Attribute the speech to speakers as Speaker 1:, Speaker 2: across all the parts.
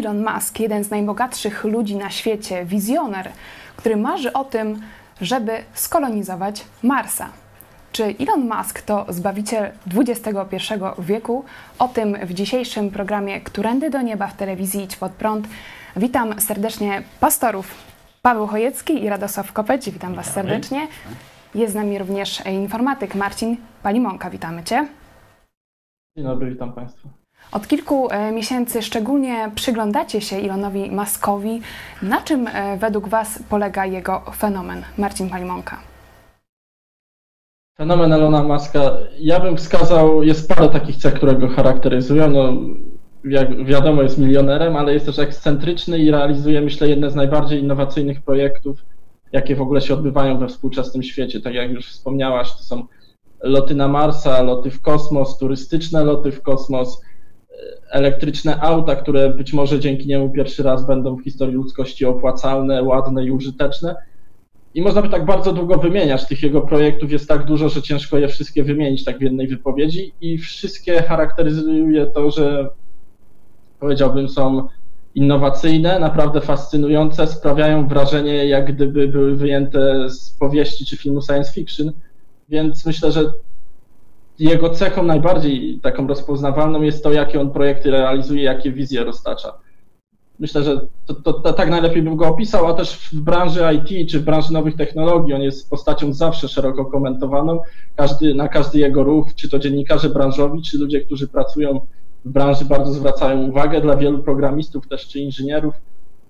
Speaker 1: Elon Musk, jeden z najbogatszych ludzi na świecie, wizjoner, który marzy o tym, żeby skolonizować Marsa. Czy Elon Musk to zbawiciel XXI wieku? O tym w dzisiejszym programie Którędy do nieba w telewizji Idź Pod Prąd. Witam serdecznie pastorów Paweł Chojecki i Radosław Kopeć. Witam Was serdecznie. Jest z nami również informatyk Marcin Palimonka. Witamy Cię.
Speaker 2: Dzień dobry, witam Państwa.
Speaker 1: Od kilku e, miesięcy szczególnie przyglądacie się Elonowi Muskowi. Na czym e, według Was polega jego fenomen? Marcin Palimonka.
Speaker 2: Fenomen Elona Muska, ja bym wskazał, jest parę takich cech, które go charakteryzują. No, jak wiadomo, jest milionerem, ale jest też ekscentryczny i realizuje, myślę, jedne z najbardziej innowacyjnych projektów, jakie w ogóle się odbywają we współczesnym świecie. Tak jak już wspomniałaś, to są loty na Marsa, loty w kosmos, turystyczne loty w kosmos, elektryczne auta, które być może dzięki niemu pierwszy raz będą w historii ludzkości opłacalne, ładne i użyteczne. I można by tak bardzo długo wymieniać. Tych jego projektów jest tak dużo, że ciężko je wszystkie wymienić tak w jednej wypowiedzi i wszystkie charakteryzuje to, że powiedziałbym są innowacyjne, naprawdę fascynujące, sprawiają wrażenie, jak gdyby były wyjęte z powieści czy filmu science fiction. Więc myślę, że jego cechą najbardziej taką rozpoznawalną jest to, jakie on projekty realizuje, jakie wizje roztacza. Myślę, że to, to, to, tak najlepiej bym go opisał, a też w branży IT czy w branży nowych technologii on jest postacią zawsze szeroko komentowaną. Każdy, na każdy jego ruch, czy to dziennikarze branżowi, czy ludzie, którzy pracują w branży, bardzo zwracają uwagę. Dla wielu programistów też czy inżynierów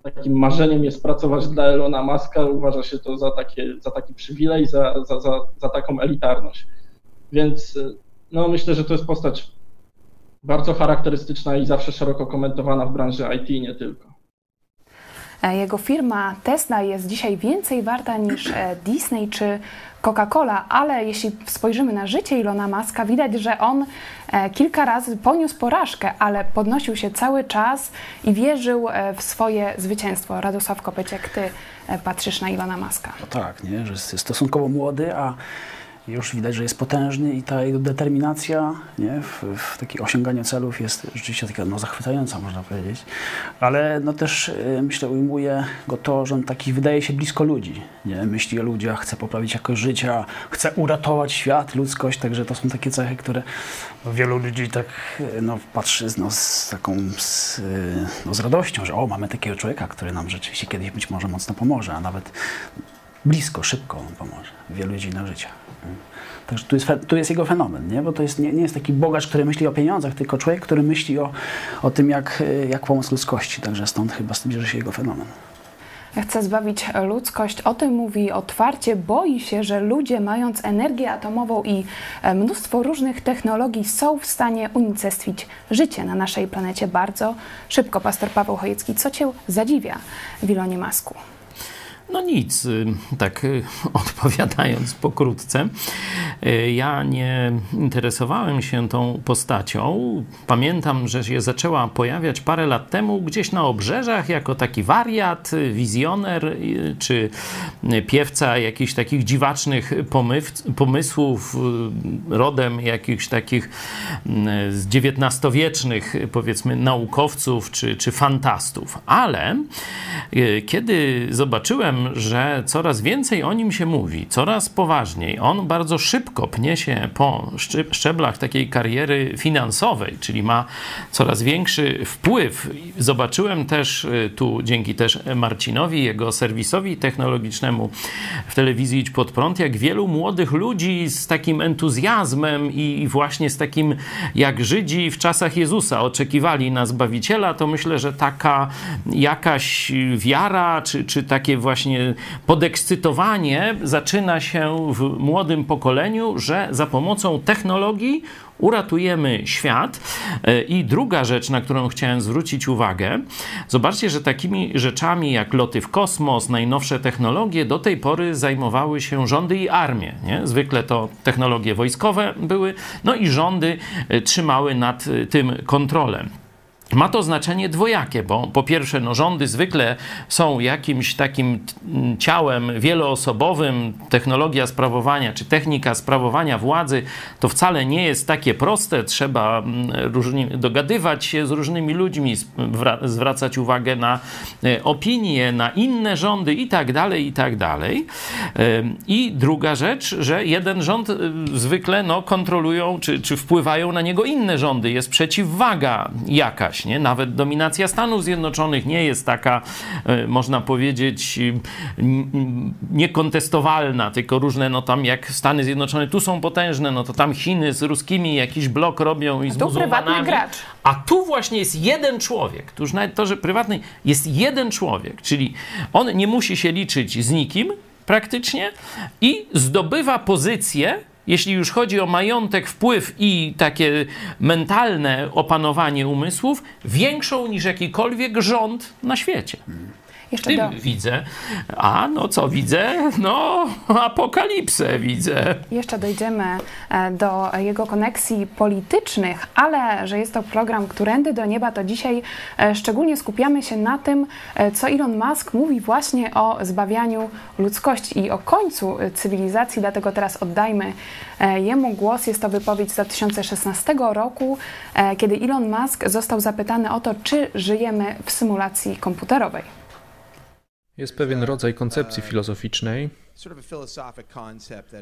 Speaker 2: takim marzeniem jest pracować dla Elona Muska. Uważa się to za, takie, za taki przywilej, za, za, za, za taką elitarność. Więc no, myślę, że to jest postać bardzo charakterystyczna i zawsze szeroko komentowana w branży IT, nie tylko.
Speaker 1: E, jego firma Tesla jest dzisiaj więcej warta niż e, Disney czy Coca-Cola, ale jeśli spojrzymy na życie Ilona Maska, widać, że on e, kilka razy poniósł porażkę, ale podnosił się cały czas i wierzył w swoje zwycięstwo. Radosław Kopeciek, ty patrzysz na Ilona Maska.
Speaker 3: No tak, nie? że jest stosunkowo młody, a już widać, że jest potężny i ta jego determinacja nie, w, w takie osiąganiu celów jest rzeczywiście taka no, zachwycająca, można powiedzieć. Ale no, też y, myślę, ujmuje go to, że on taki wydaje się blisko ludzi. Nie? Myśli o ludziach, chce poprawić jakość życia, chce uratować świat, ludzkość, także to są takie cechy, które wielu ludzi tak y, no, patrzy no, z taką z, y, no, z radością, że o, mamy takiego człowieka, który nam rzeczywiście kiedyś być może mocno pomoże, a nawet blisko, szybko pomoże wielu dziedzinach życia. Także tu jest, tu jest jego fenomen, nie? bo to jest, nie, nie, jest taki bogacz, który myśli o pieniądzach, tylko człowiek, który myśli o, o tym, jak, jak pomóc ludzkości. Także stąd chyba bierze się jego fenomen.
Speaker 1: Chce zbawić ludzkość. O tym mówi otwarcie. Boi się, że ludzie, mając energię atomową i e, mnóstwo różnych technologii, są w stanie unicestwić życie na naszej planecie bardzo szybko. Pastor Paweł Chojecki, co Cię zadziwia w Ilonie Masku?
Speaker 4: No nic, y, tak y, odpowiadając pokrótce, y, ja nie interesowałem się tą postacią. Pamiętam, że się zaczęła pojawiać parę lat temu gdzieś na obrzeżach jako taki wariat, wizjoner czy piewca jakichś takich dziwacznych pomysłów, rodem jakichś takich z XIX-wiecznych powiedzmy naukowców czy, czy fantastów. Ale kiedy zobaczyłem że coraz więcej o nim się mówi, coraz poważniej. On bardzo szybko pnie się po szczeblach takiej kariery finansowej, czyli ma coraz większy wpływ. Zobaczyłem też y, tu dzięki też Marcinowi, jego serwisowi technologicznemu w telewizji Idź Pod Prąd, jak wielu młodych ludzi z takim entuzjazmem i właśnie z takim jak Żydzi w czasach Jezusa oczekiwali na Zbawiciela, to myślę, że taka jakaś wiara, czy, czy takie właśnie właśnie podekscytowanie zaczyna się w młodym pokoleniu, że za pomocą technologii uratujemy świat. E, I druga rzecz, na którą chciałem zwrócić uwagę, zobaczcie, że takimi rzeczami jak loty w kosmos, najnowsze technologie do tej pory zajmowały się rządy i armie. Nie? Zwykle to technologie wojskowe były, no i rządy e, trzymały nad tym kontrolę. Ma to znaczenie dwojakie, bo po pierwsze, no, rządy zwykle są jakimś takim ciałem wieloosobowym. Technologia sprawowania czy technika sprawowania władzy to wcale nie jest takie proste. Trzeba różni, dogadywać się z różnymi ludźmi, zwracać uwagę na e, opinie, na inne rządy i tak dalej, i tak. I druga rzecz, że jeden rząd e, zwykle no, kontrolują czy, czy wpływają na niego inne rządy. Jest przeciwwaga jakaś nie? Nawet dominacja Stanów Zjednoczonych nie jest taka, e, można powiedzieć, niekontestowalna, tylko różne, no tam jak Stany Zjednoczone tu są potężne, no to tam Chiny z ruskimi jakiś blok robią i z
Speaker 1: prywatny gracz.
Speaker 4: A tu właśnie jest jeden człowiek, tu już nawet to, że prywatny, jest jeden człowiek, czyli on nie musi się liczyć z nikim, praktycznie i zdobywa pozycję jeśli już chodzi o majątek, wpływ i takie mentalne opanowanie umysłów, większą niż jakikolwiek rząd na świecie. Jeszcze do... widzę. A no co widzę? No, apokalipsę widzę.
Speaker 1: Jeszcze dojdziemy e, do jego koneksji politycznych, ale że jest to program Którędy do Nieba, to dzisiaj e, szczególnie skupiamy się na tym, e, co Elon Musk mówi właśnie o zbawianiu ludzkości i o końcu cywilizacji, dlatego teraz oddajmy jemu głos. Jest to wypowiedź z 2016 roku, kiedy Elon Musk został zapytany o to, czy żyjemy w symulacji komputerowej.
Speaker 5: Jest pewien rodzaj koncepcji filozoficznej,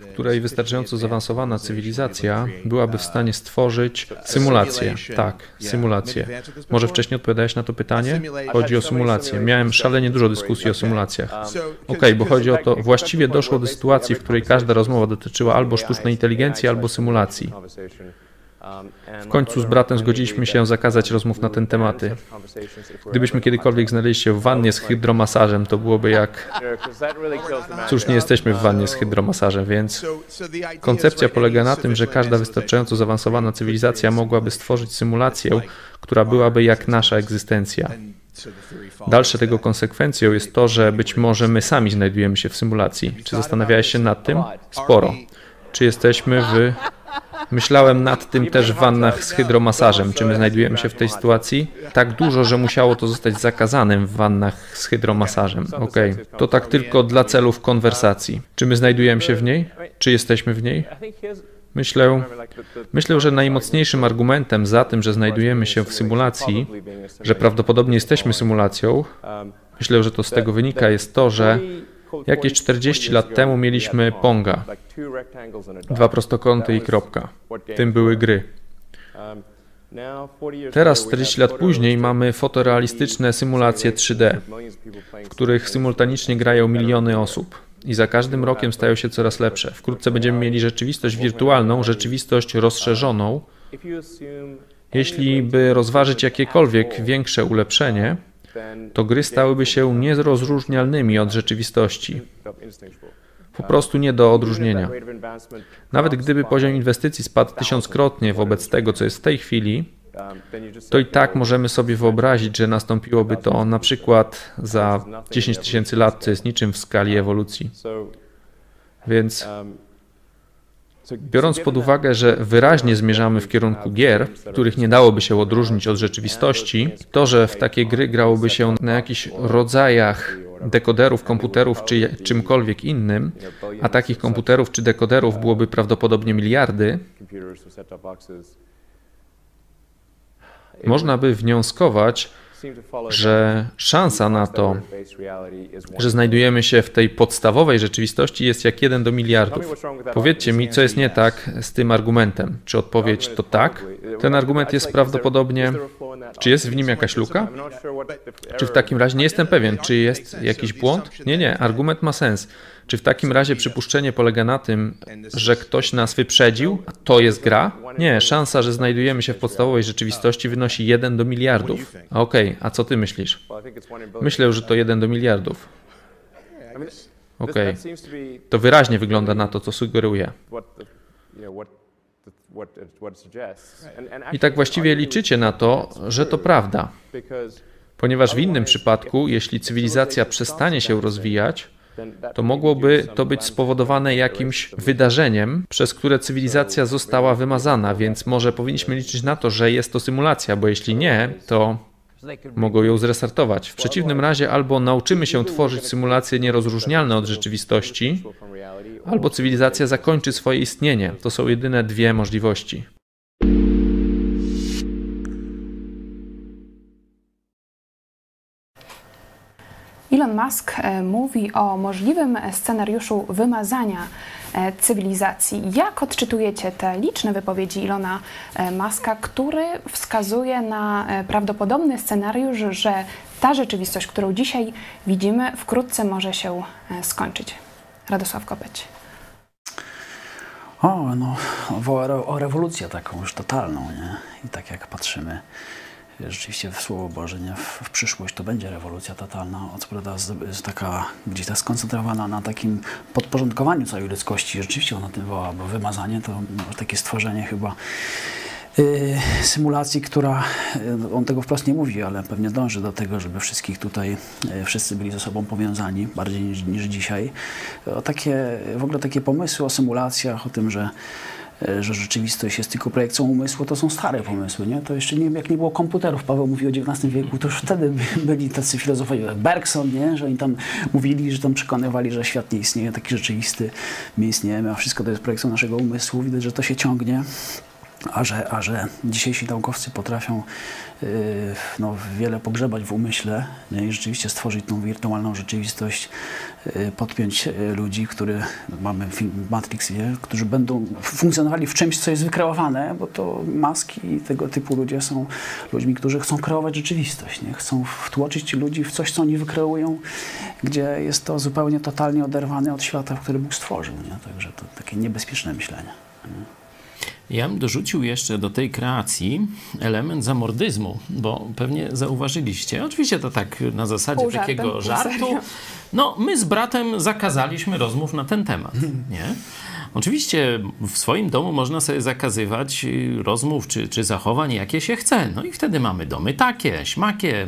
Speaker 5: w której wystarczająco zaawansowana cywilizacja byłaby w stanie stworzyć symulację. Tak, symulację. Może wcześniej odpowiadałeś na to pytanie? Chodzi o symulację. Miałem szalenie dużo dyskusji o symulacjach. Ok, bo chodzi o to, właściwie doszło do sytuacji, w której każda rozmowa dotyczyła albo sztucznej inteligencji, albo symulacji. W końcu z bratem zgodziliśmy się zakazać rozmów na ten tematy. Gdybyśmy kiedykolwiek znaleźli się w wannie z hydromasażem, to byłoby jak... Cóż, nie jesteśmy w wannie z hydromasażem, więc koncepcja polega na tym, że każda wystarczająco zaawansowana cywilizacja mogłaby stworzyć symulację, która byłaby jak nasza egzystencja. Dalsze tego konsekwencją jest to, że być może my sami znajdujemy się w symulacji. Czy zastanawiałeś się nad tym? Sporo. Czy jesteśmy w Myślałem nad tym też w wannach z hydromasażem. Czy my znajdujemy się w tej sytuacji? Tak dużo, że musiało to zostać zakazanym w wannach z hydromasażem. Okej, okay. to tak tylko dla celów konwersacji. Czy my znajdujemy się w niej? Czy jesteśmy w niej? Myślę, myślę, że najmocniejszym argumentem za tym, że znajdujemy się w symulacji, że prawdopodobnie jesteśmy symulacją, myślę, że to z tego wynika, jest to, że Jakieś 40 lat temu mieliśmy Ponga. Dwa prostokąty i kropka. Tym były gry. Teraz, 40 lat później, mamy fotorealistyczne symulacje 3D, w których symultanicznie grają miliony osób. I za każdym rokiem stają się coraz lepsze. Wkrótce będziemy mieli rzeczywistość wirtualną, rzeczywistość rozszerzoną. Jeśli by rozważyć jakiekolwiek większe ulepszenie, to gry stałyby się nierozróżnialnymi od rzeczywistości. Po prostu nie do odróżnienia. Nawet gdyby poziom inwestycji spadł tysiąckrotnie wobec tego, co jest w tej chwili, to i tak możemy sobie wyobrazić, że nastąpiłoby to na przykład za 10 tysięcy lat, co jest niczym w skali ewolucji. Więc Biorąc pod uwagę, że wyraźnie zmierzamy w kierunku gier, których nie dałoby się odróżnić od rzeczywistości, to, że w takie gry grałoby się na jakichś rodzajach dekoderów, komputerów czy czymkolwiek innym, a takich komputerów czy dekoderów byłoby prawdopodobnie miliardy, można by wnioskować, że szansa na to, że znajdujemy się w tej podstawowej rzeczywistości jest jak jeden do miliardów. Powiedzcie mi, co jest nie tak z tym argumentem. Czy odpowiedź to tak? Ten argument jest prawdopodobnie. Czy jest w nim jakaś luka? Czy w takim razie nie jestem pewien, czy jest jakiś błąd? Nie, nie, argument ma sens. Czy w takim razie przypuszczenie polega na tym, że ktoś nas wyprzedził, a to jest gra? Nie, szansa, że znajdujemy się w podstawowej rzeczywistości wynosi 1 do miliardów. Okej, okay, a co ty myślisz? Myślę, że to 1 do miliardów. Okej, okay. to wyraźnie wygląda na to, co sugeruje. I tak właściwie liczycie na to, że to prawda. Ponieważ w innym przypadku, jeśli cywilizacja przestanie się rozwijać, to mogłoby to być spowodowane jakimś wydarzeniem, przez które cywilizacja została wymazana, więc może powinniśmy liczyć na to, że jest to symulacja, bo jeśli nie, to mogą ją zrestartować. W przeciwnym razie albo nauczymy się tworzyć symulacje nierozróżnialne od rzeczywistości, albo cywilizacja zakończy swoje istnienie. To są jedyne dwie możliwości.
Speaker 1: Elon Musk e, mówi o możliwym scenariuszu wymazania e, cywilizacji. Jak odczytujecie te liczne wypowiedzi Ilona e, Muska, który wskazuje na prawdopodobny scenariusz, że ta rzeczywistość, którą dzisiaj widzimy, wkrótce może się skończyć? Radosław Kopeć.
Speaker 3: O, no, o, o rewolucję taką już totalną, nie? I tak jak patrzymy rzeczywiście w Słowo Boże, nie? W, w przyszłość to będzie rewolucja totalna. Odsproda jest taka gdzieś tak skoncentrowana na takim podporządkowaniu całej ludzkości. Rzeczywiście ona tym woła, bo wymazanie to takie stworzenie chyba yy, symulacji, która, yy, on tego wprost nie mówi, ale pewnie dąży do tego, żeby wszystkich tutaj, yy, wszyscy byli ze sobą powiązani, bardziej niż, niż dzisiaj. O takie, w ogóle takie pomysły o symulacjach, o tym, że że rzeczywistość jest tylko projekcją umysłu, to są stare pomysły. Nie? To jeszcze nie, jak nie było komputerów, Paweł mówił o XIX wieku, to już wtedy byli tacy filozofowie jak Bergson, nie? że oni tam mówili, że tam przekonywali, że świat nie istnieje, taki rzeczywisty, my istniejemy, a wszystko to jest projekcją naszego umysłu. Widać, że to się ciągnie. A że, a że dzisiejsi naukowcy potrafią yy, no, wiele pogrzebać w umyśle nie? i rzeczywiście stworzyć tą wirtualną rzeczywistość, yy, podpiąć yy, ludzi, które mamy film Matrix, nie? którzy będą funkcjonowali w czymś, co jest wykreowane, bo to maski i tego typu ludzie są ludźmi, którzy chcą kreować rzeczywistość, nie? chcą wtłoczyć ludzi w coś, co oni wykreują, gdzie jest to zupełnie totalnie oderwane od świata, który Bóg stworzył. Nie? Także to takie niebezpieczne myślenie. Nie?
Speaker 4: Ja bym dorzucił jeszcze do tej kreacji element zamordyzmu, bo pewnie zauważyliście. Oczywiście to tak na zasadzie pół takiego żartem, żartu. No, my z bratem zakazaliśmy rozmów na ten temat, nie? Oczywiście w swoim domu można sobie zakazywać y, rozmów czy, czy zachowań, jakie się chce. No i wtedy mamy domy takie, śmakie,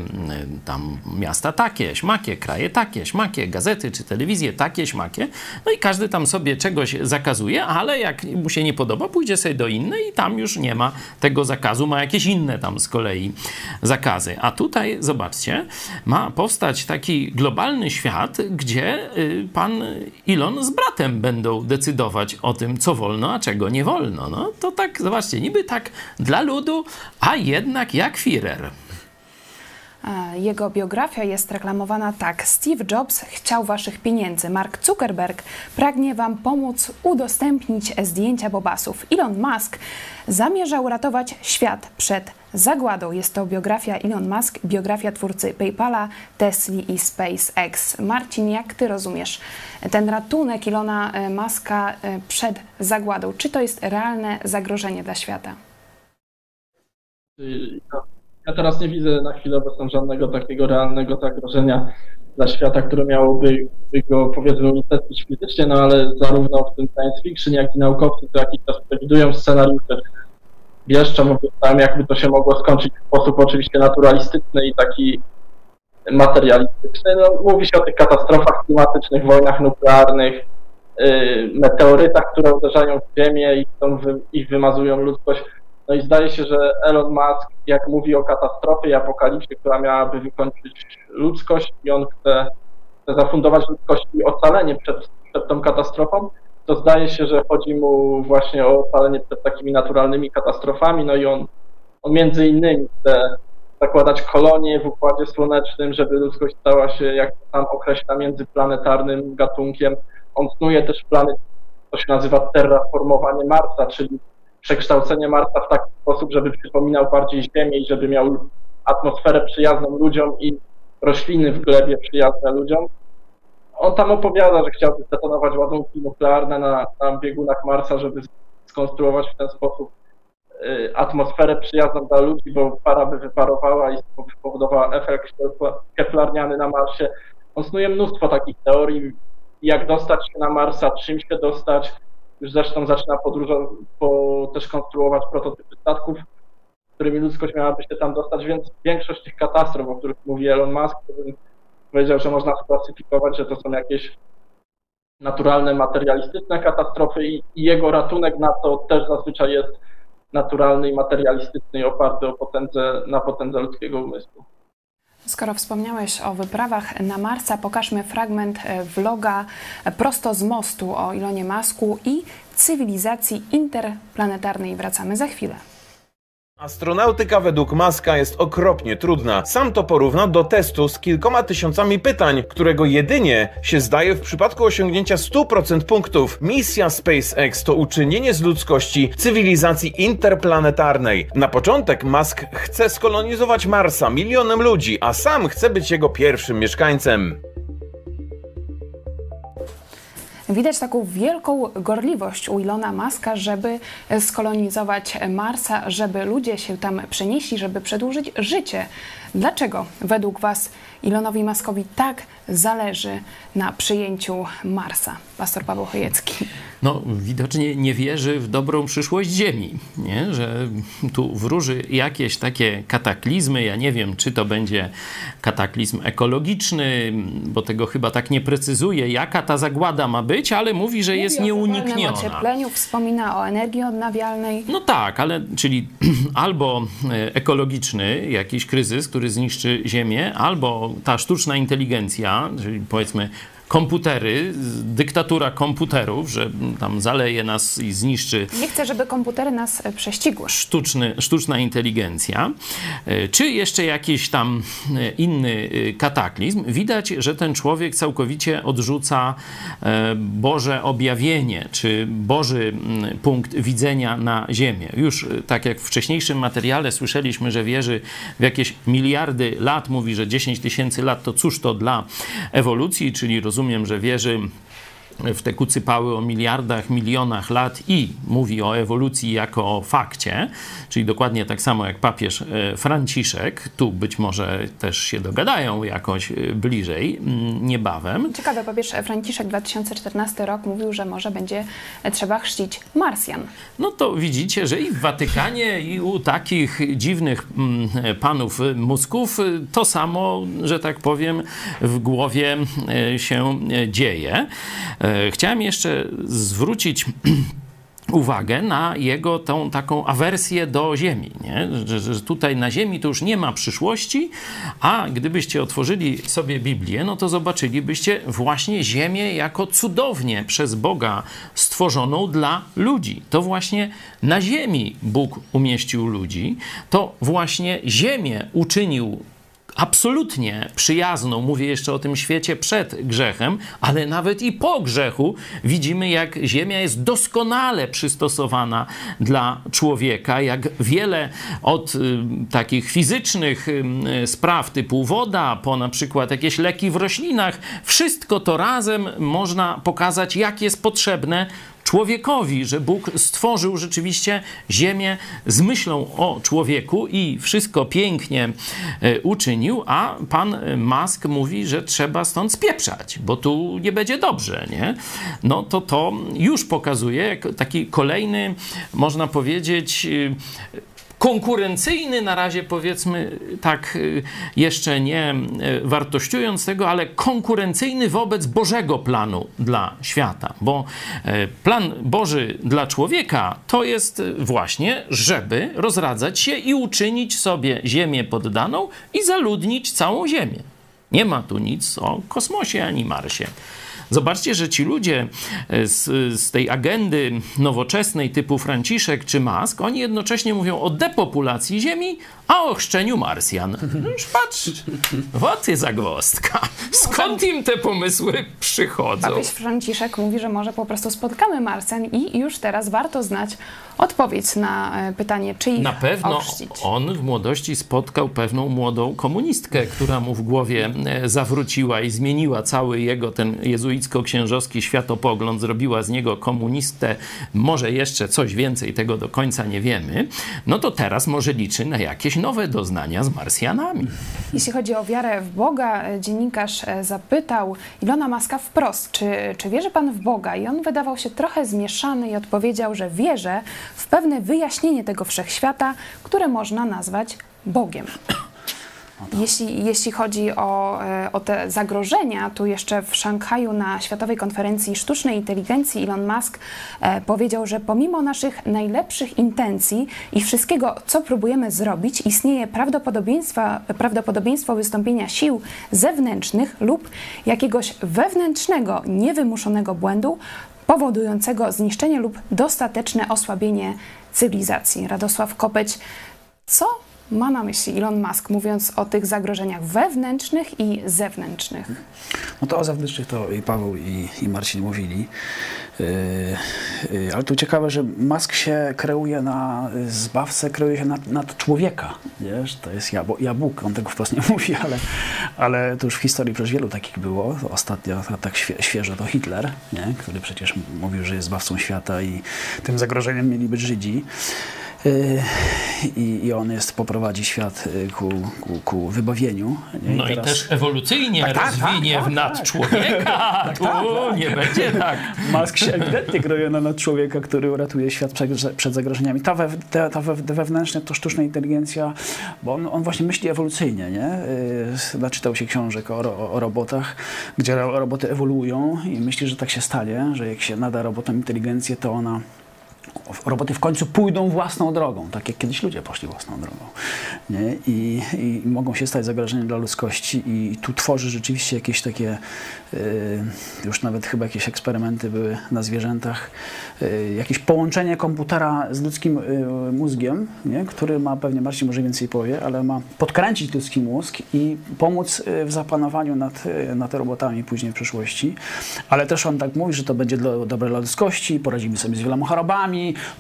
Speaker 4: tam miasta takie, śmakie, kraje takie, śmakie, gazety czy telewizje takie, śmakie. No i każdy tam sobie czegoś zakazuje, ale jak mu się nie podoba, pójdzie sobie do innej i tam już nie ma tego zakazu, ma jakieś inne tam z kolei zakazy. A tutaj, zobaczcie, ma powstać taki globalny świat, gdzie y, pan Elon z bratem będą decydować o tym, co wolno, a czego nie wolno. No to tak, zobaczcie, niby tak dla ludu, a jednak jak Führer.
Speaker 1: Jego biografia jest reklamowana tak. Steve Jobs chciał waszych pieniędzy. Mark Zuckerberg pragnie wam pomóc udostępnić zdjęcia bobasów. Elon Musk zamierzał ratować świat przed zagładą. Jest to biografia Elon Musk, biografia twórcy PayPala, Tesla i SpaceX. Marcin, jak ty rozumiesz ten ratunek Elona e, Muska e, przed zagładą? Czy to jest realne zagrożenie dla świata?
Speaker 2: Ja teraz nie widzę na chwilę obecną żadnego takiego realnego zagrożenia dla świata, które miałoby go powiedzmy unicestwić fizycznie, no ale zarówno w tym science fiction, jak i naukowcy co jakiś czas przewidują scenariusze, wieszczą, tam jakby to się mogło skończyć w sposób oczywiście naturalistyczny i taki materialistyczny. No, mówi się o tych katastrofach klimatycznych, wojnach nuklearnych, yy, meteorytach, które uderzają w Ziemię i ich wymazują ludzkość. No i zdaje się, że Elon Musk, jak mówi o katastrofie i apokalipsie, która miałaby wykończyć ludzkość i on chce, chce zafundować ludzkości ocalenie przed, przed tą katastrofą, to zdaje się, że chodzi mu właśnie o ocalenie przed takimi naturalnymi katastrofami, no i on, on między innymi chce zakładać kolonie w Układzie Słonecznym, żeby ludzkość stała się, jak sam określa, międzyplanetarnym gatunkiem. On snuje też plany, to się nazywa terraformowanie Marsa, czyli przekształcenie Marsa w taki sposób, żeby przypominał bardziej Ziemię i żeby miał atmosferę przyjazną ludziom i rośliny w glebie przyjazne ludziom. On tam opowiada, że chciałby zdetonować ładunki nuklearne na, na biegunach Marsa, żeby skonstruować w ten sposób y, atmosferę przyjazną dla ludzi, bo para by wyparowała i spowodowała efekt keplarniany na Marsie. On snuje mnóstwo takich teorii, jak dostać się na Marsa, czym się dostać, już zresztą zaczyna podróżować, po, też konstruować prototypy statków, którymi ludzkość miałaby się tam dostać, więc większość tych katastrof, o których mówi Elon Musk, powiedział, że można sklasyfikować, że to są jakieś naturalne, materialistyczne katastrofy i, i jego ratunek na to też zazwyczaj jest naturalny i materialistyczny i oparty o potędze, na potędze ludzkiego umysłu.
Speaker 1: Skoro wspomniałeś o wyprawach na Marsa, pokażmy fragment e, vloga prosto z mostu o Ilonie Masku i cywilizacji interplanetarnej. Wracamy za chwilę.
Speaker 6: Astronautyka według Maska jest okropnie trudna. Sam to porówna do testu z kilkoma tysiącami pytań, którego jedynie się zdaje w przypadku osiągnięcia 100% punktów. Misja SpaceX to uczynienie z ludzkości cywilizacji interplanetarnej. Na początek Musk chce skolonizować Marsa milionem ludzi, a sam chce być jego pierwszym mieszkańcem.
Speaker 1: Widać taką wielką gorliwość u Ilona Maska, żeby skolonizować Marsa, żeby ludzie się tam przenieśli, żeby przedłużyć życie. Dlaczego według Was Ilonowi Maskowi tak zależy na przyjęciu Marsa? Pastor Paweł Chojecki.
Speaker 4: No, widocznie nie wierzy w dobrą przyszłość Ziemi, nie? że tu wróży jakieś takie kataklizmy. Ja nie wiem, czy to będzie kataklizm ekologiczny, bo tego chyba tak nie precyzuje, jaka ta zagłada ma być, ale mówi, że mówi jest nieunikniona.
Speaker 1: o ociepleniu, wspomina o energii odnawialnej.
Speaker 4: No tak, ale czyli albo e, ekologiczny jakiś kryzys, który zniszczy Ziemię, albo ta sztuczna inteligencja, czyli powiedzmy komputery, dyktatura komputerów, że tam zaleje nas i zniszczy.
Speaker 1: Nie chcę, żeby komputery nas e, prześcigły.
Speaker 4: Sztuczny, sztuczna inteligencja, e, czy jeszcze jakiś tam e, inny kataklizm. Widać, że ten człowiek całkowicie odrzuca Boże objawienie, czy Boży punkt widzenia na Ziemię. Już tak jak w wcześniejszym materiale słyszeliśmy, że wierzy w jakieś miliardy lat, mówi, że 10 tysięcy lat to cóż to dla ewolucji, czyli rozumie rozumiem, że wierzy w te kucypały o miliardach, milionach lat i mówi o ewolucji jako o fakcie, czyli dokładnie tak samo jak papież e, Franciszek. Tu być może też się dogadają jakoś e, bliżej niebawem.
Speaker 1: Ciekawe, papież Franciszek 2014 rok mówił, że może będzie trzeba chrzcić Marsjan.
Speaker 4: No to widzicie, że i w Watykanie, i u takich dziwnych panów mózgów to samo, że tak powiem, w głowie e, się dzieje. E, chciałem jeszcze zwrócić uwagę na jego tą taką awersję do Ziemi, nie? Że, że, tutaj na Ziemi to już nie ma przyszłości, a gdybyście otworzyli sobie Biblię, no to zobaczylibyście właśnie Ziemię jako cudownie przez Boga stworzoną dla ludzi. To właśnie na Ziemi Bóg umieścił ludzi, to właśnie Ziemię uczynił absolutnie przyjazną, mówię jeszcze o tym świecie przed grzechem, ale nawet i po grzechu widzimy, jak Ziemia jest doskonale przystosowana dla człowieka, jak wiele od y, takich fizycznych y, spraw typu woda, po na przykład jakieś leki w roślinach, wszystko to razem można pokazać, jak jest potrzebne człowiekowi, że Bóg stworzył rzeczywiście ziemię z myślą o człowieku i wszystko pięknie e, uczynił, a pan Musk mówi, że trzeba stąd spieprzać, bo tu nie będzie dobrze, nie? No to to już pokazuje taki kolejny, można powiedzieć, konkurencyjny, na razie powiedzmy tak y, jeszcze nie y, wartościując tego, ale konkurencyjny wobec Bożego planu dla świata. Bo y, plan Boży dla człowieka to jest właśnie, żeby rozradzać się i uczynić sobie Ziemię poddaną i zaludnić całą Ziemię. Nie ma tu nic o kosmosie ani Marsie. Zobaczcie, że ci ludzie e, z, z tej agendy nowoczesnej typu Franciszek czy Musk, oni jednocześnie mówią o depopulacji Ziemi, a o chrzczeniu Marsjan. No już patrz, wot jest zagwozdka. Skąd im te pomysły przychodzą?
Speaker 1: Papież Franciszek mówi, że może po prostu spotkamy Marsjan i już teraz warto znać odpowiedź na e, pytanie, czy ich
Speaker 4: Na pewno
Speaker 1: ochrzcić.
Speaker 4: on w młodości spotkał pewną młodą komunistkę, która mu w głowie e, zawróciła i zmieniła cały jego ten jezuicko-księżowski światopogląd, zrobiła z niego komunistę, może jeszcze coś więcej, tego do końca nie wiemy, no to teraz może liczy na jakieś nowe doznania z Marsjanami.
Speaker 1: Jeśli chodzi o wiarę w Boga, e, dziennikarz zapytał Ilona Maska wprost, czy, czy wierzy pan w Boga? I on wydawał się trochę zmieszany i odpowiedział, że wierzę, w pewne wyjaśnienie tego wszechświata, które można nazwać Bogiem. Jeśli, jeśli chodzi o, e, o te zagrożenia, tu jeszcze w Szanghaju na Światowej Konferencji Sztucznej Inteligencji Elon Musk e, powiedział, że pomimo naszych najlepszych intencji i wszystkiego, co próbujemy zrobić, istnieje prawdopodobieństwo, prawdopodobieństwo wystąpienia sił zewnętrznych lub jakiegoś wewnętrznego, niewymuszonego błędu powodującego zniszczenie lub dostateczne osłabienie cywilizacji. Radosław Kopeć, co ma na myśli Elon Musk, mówiąc o tych zagrożeniach wewnętrznych i zewnętrznych?
Speaker 3: No to o zewnętrznych to i Paweł i, i Marcin mówili. Yy, yy, ale tu ciekawe, że Musk się kreuje na zbawcę, kreuje się nad, nad człowieka. Wiesz? To jest jabł, jabłk, on tego wprost nie mówi, ale, ale to już w historii przecież wielu takich było. Ostatnio tak świe, świeżo to Hitler, nie? który przecież mówił, że jest zbawcą świata i tym zagrożeniem mieli być Żydzi. Y, I, I, on jest, poprowadzi świat y, ku, ku, ku wybawieniu.
Speaker 4: Nie? No i, teraz... i też ewolucyjnie tak, tak, rozwinie tak, w nad tak. człowieka. Tak, tu tak, nie będzie tak.
Speaker 3: Musk się ewidentnie na nad człowieka, który uratuje świat przed, przed zagrożeniami. Ta, we, ta, ta wewnętrzna to sztuczna inteligencja, bo on, on właśnie myśli ewolucyjnie. Nie? Y, naczytał się książek o, o, o robotach, gdzie roboty ewoluują i myśli, że tak się stanie, że jak się nada robotom inteligencję, to ona roboty w końcu pójdą własną drogą, tak jak kiedyś ludzie poszli własną drogą. Nie? I, I, mogą się stać zagrożeniem dla ludzkości i tu tworzy rzeczywiście jakieś takie, y, już nawet chyba jakieś eksperymenty były na zwierzętach, y, jakieś połączenie komputera z ludzkim y, mózgiem, nie? który ma, pewnie Marcin może więcej powie, ale ma podkręcić ludzki mózg i pomóc w zapanowaniu nad, nad robotami później w przyszłości. Ale też on tak mówi, że to będzie dobre dla ludzkości, poradzimy sobie z wieloma chorobami,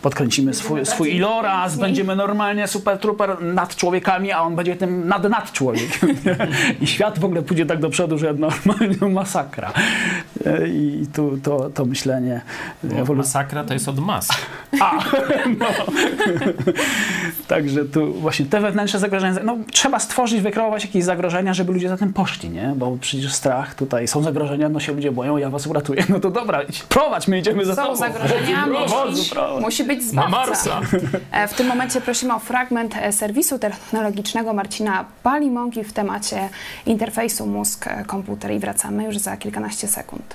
Speaker 3: podkręcimy swój, swój iloraz, będziemy normalnie super trooper nad człowiekami, a on będzie tym nad nad człowiekiem. I świat w ogóle pójdzie tak do przodu, że normalnie masakra. I tu to, to myślenie...
Speaker 4: Ewolu... Masakra to jest od mas.
Speaker 3: A, no. Także tu właśnie te wewnętrzne zagrożenia, no trzeba stworzyć, wykreować jakieś zagrożenia, żeby ludzie za tym poszli, nie? Bo przecież strach, tutaj są zagrożenia, no się ludzie boją, ja was uratuję. No to dobra, prowadź, my idziemy za
Speaker 1: są
Speaker 3: tobą.
Speaker 1: Są zagrożenia, musisz, Musi być zbawca.
Speaker 4: Marsa.
Speaker 1: E, w tym momencie prosimy o fragment e, serwisu technologicznego Marcina Palimonki w temacie interfejsu mózg-komputer i wracamy już za kilkanaście sekund.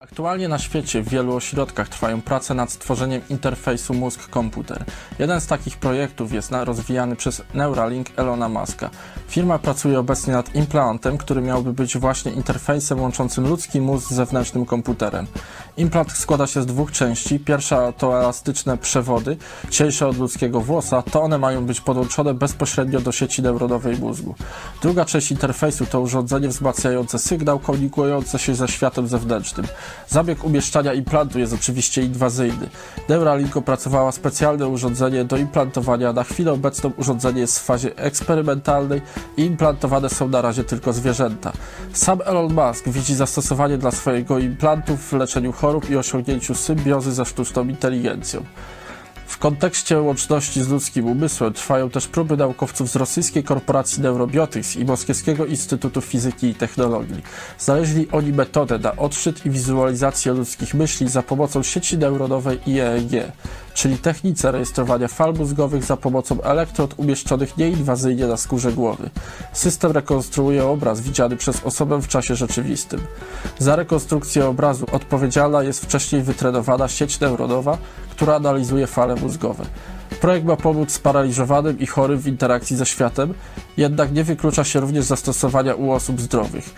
Speaker 7: Aktualnie na świecie w wielu ośrodkach trwają prace nad stworzeniem interfejsu mózg-komputer. Jeden z takich projektów jest rozwijany przez Neuralink Elona Muska. Firma pracuje obecnie nad implantem, który miałby być właśnie interfejsem łączącym ludzki mózg z zewnętrznym komputerem. Implant składa się z dwóch części. Pierwsza to elastyczne przewody, cieńsze od ludzkiego włosa, to one mają być podłączone bezpośrednio do sieci neuronowej mózgu. Druga część interfejsu to urządzenie wzmacniające sygnał komunikujące się ze światem zewnętrznym. Zabieg umieszczania implantu jest oczywiście inwazyjny. Neuralink opracowała specjalne urządzenie do implantowania. Na chwilę obecną urządzenie jest w fazie eksperymentalnej i implantowane są na razie tylko zwierzęta. Sam Elon Musk widzi zastosowanie dla swojego implantu w leczeniu chorób i osiągnięciu symbiozy ze sztuczną inteligencją. W kontekście łączności z ludzkim umysłem trwają też próby naukowców z rosyjskiej korporacji Neurobiotics i Moskiewskiego Instytutu Fizyki i Technologii. Znaleźli oni metodę na odczyt i wizualizację ludzkich myśli za pomocą sieci neuronowej IEEG czyli technice rejestrowania fal mózgowych za pomocą elektrod umieszczonych nieinwazyjnie na skórze głowy. System rekonstruuje obraz widziany przez osobę w czasie rzeczywistym. Za rekonstrukcję obrazu odpowiedzialna jest wcześniej wytrenowana sieć neuronowa, która analizuje fale mózgowe. Projekt ma pomóc sparaliżowanym i chorym w interakcji ze światem, jednak nie wyklucza się również zastosowania u osób zdrowych.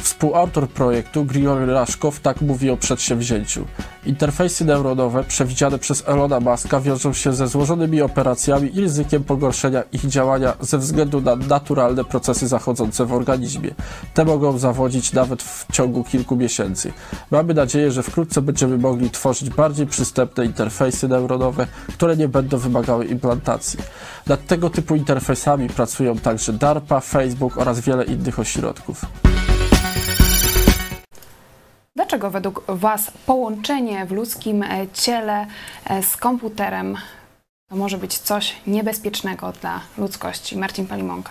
Speaker 7: Współautor projektu, Grigory Raszkow, tak mówi o przedsięwzięciu. Interfejsy neuronowe przewidziane przez Elona Muska wiążą się ze złożonymi operacjami i ryzykiem pogorszenia ich działania ze względu na naturalne procesy zachodzące w organizmie. Te mogą zawodzić nawet w ciągu kilku miesięcy. Mamy nadzieję, że wkrótce będziemy mogli tworzyć bardziej przystępne interfejsy neuronowe, które nie będą wymagały implantacji. Nad tego typu interfejsami pracują także DARPA, Facebook oraz wiele innych ośrodków.
Speaker 1: Dlaczego według Was połączenie w ludzkim e, ciele e, z komputerem to może być coś niebezpiecznego dla ludzkości? Marcin Palimonka.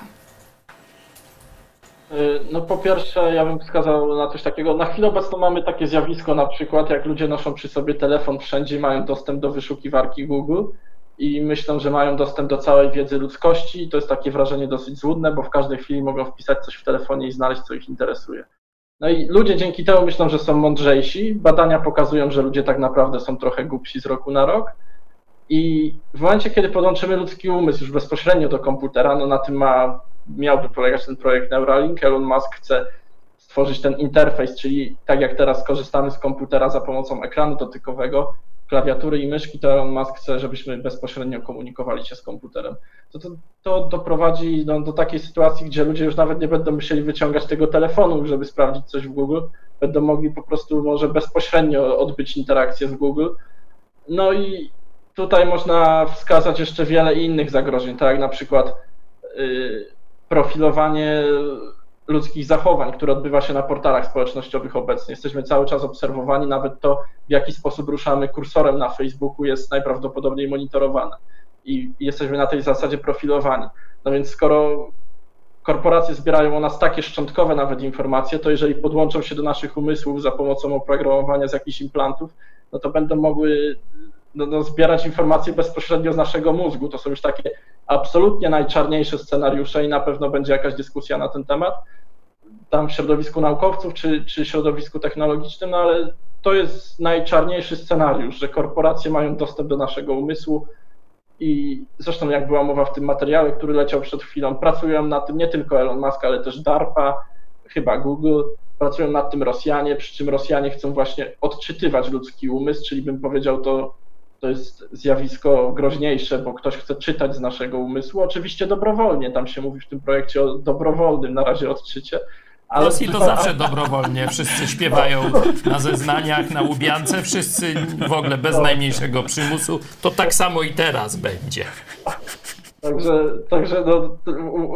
Speaker 2: E, no po pierwsze, ja bym wskazał na coś takiego. Na chwilę obecną mamy takie zjawisko, na przykład jak ludzie noszą przy sobie telefon wszędzie, mają dostęp do wyszukiwarki Google i myślą, że mają dostęp do całej wiedzy ludzkości i to jest takie wrażenie dosyć złudne, bo w każdej chwili mogą wpisać coś w telefonie i znaleźć, co ich interesuje. No i ludzie dzięki temu myślą, że są mądrzejsi. Badania pokazują, że ludzie tak naprawdę są trochę głupsi z roku na rok. I w momencie, kiedy podłączymy ludzki umysł już bezpośrednio do komputera, no na tym ma, miałby polegać ten projekt Neuralink. Elon Musk chce stworzyć ten interfejs, czyli tak jak teraz korzystamy z komputera za pomocą ekranu dotykowego, klawiatury i myszki, to Elon Musk chce, żebyśmy bezpośrednio komunikowali się z komputerem. To, to, to doprowadzi do, do takiej sytuacji, gdzie ludzie już nawet nie będą musieli wyciągać tego telefonu, żeby sprawdzić coś w Google, będą mogli po prostu może bezpośrednio odbyć interakcję z Google. No i tutaj można wskazać jeszcze wiele innych zagrożeń, tak jak na przykład yy, profilowanie ludzkich zachowań, które odbywa się na portalach społecznościowych obecnie. Jesteśmy cały czas obserwowani, nawet to, w jaki sposób ruszamy kursorem na Facebooku, jest najprawdopodobniej monitorowane i jesteśmy na tej zasadzie profilowani. No więc skoro korporacje zbierają o nas takie szczątkowe nawet informacje, to jeżeli podłączą się do naszych umysłów za pomocą oprogramowania z jakichś implantów, no to będą mogły no, no, zbierać informacje bezpośrednio z naszego mózgu. To są już takie absolutnie najczarniejsze scenariusze i na pewno będzie jakaś dyskusja na ten temat tam w środowisku naukowców czy, czy środowisku technologicznym, no ale to jest najczarniejszy scenariusz, że korporacje mają dostęp do naszego umysłu i zresztą jak była mowa w tym materiale, który leciał przed chwilą, pracują nad tym nie tylko Elon Musk, ale też DARPA, chyba Google, pracują nad tym Rosjanie, przy czym Rosjanie chcą właśnie odczytywać ludzki umysł, czyli bym powiedział to, to jest zjawisko groźniejsze, bo ktoś chce czytać z naszego umysłu, oczywiście dobrowolnie, tam się mówi w tym projekcie o dobrowolnym na razie odczycie,
Speaker 4: ale... Rosji to zawsze dobrowolnie. Wszyscy śpiewają na zeznaniach, na łubiance, wszyscy w ogóle bez najmniejszego przymusu. To tak samo i teraz będzie.
Speaker 2: Także, także no,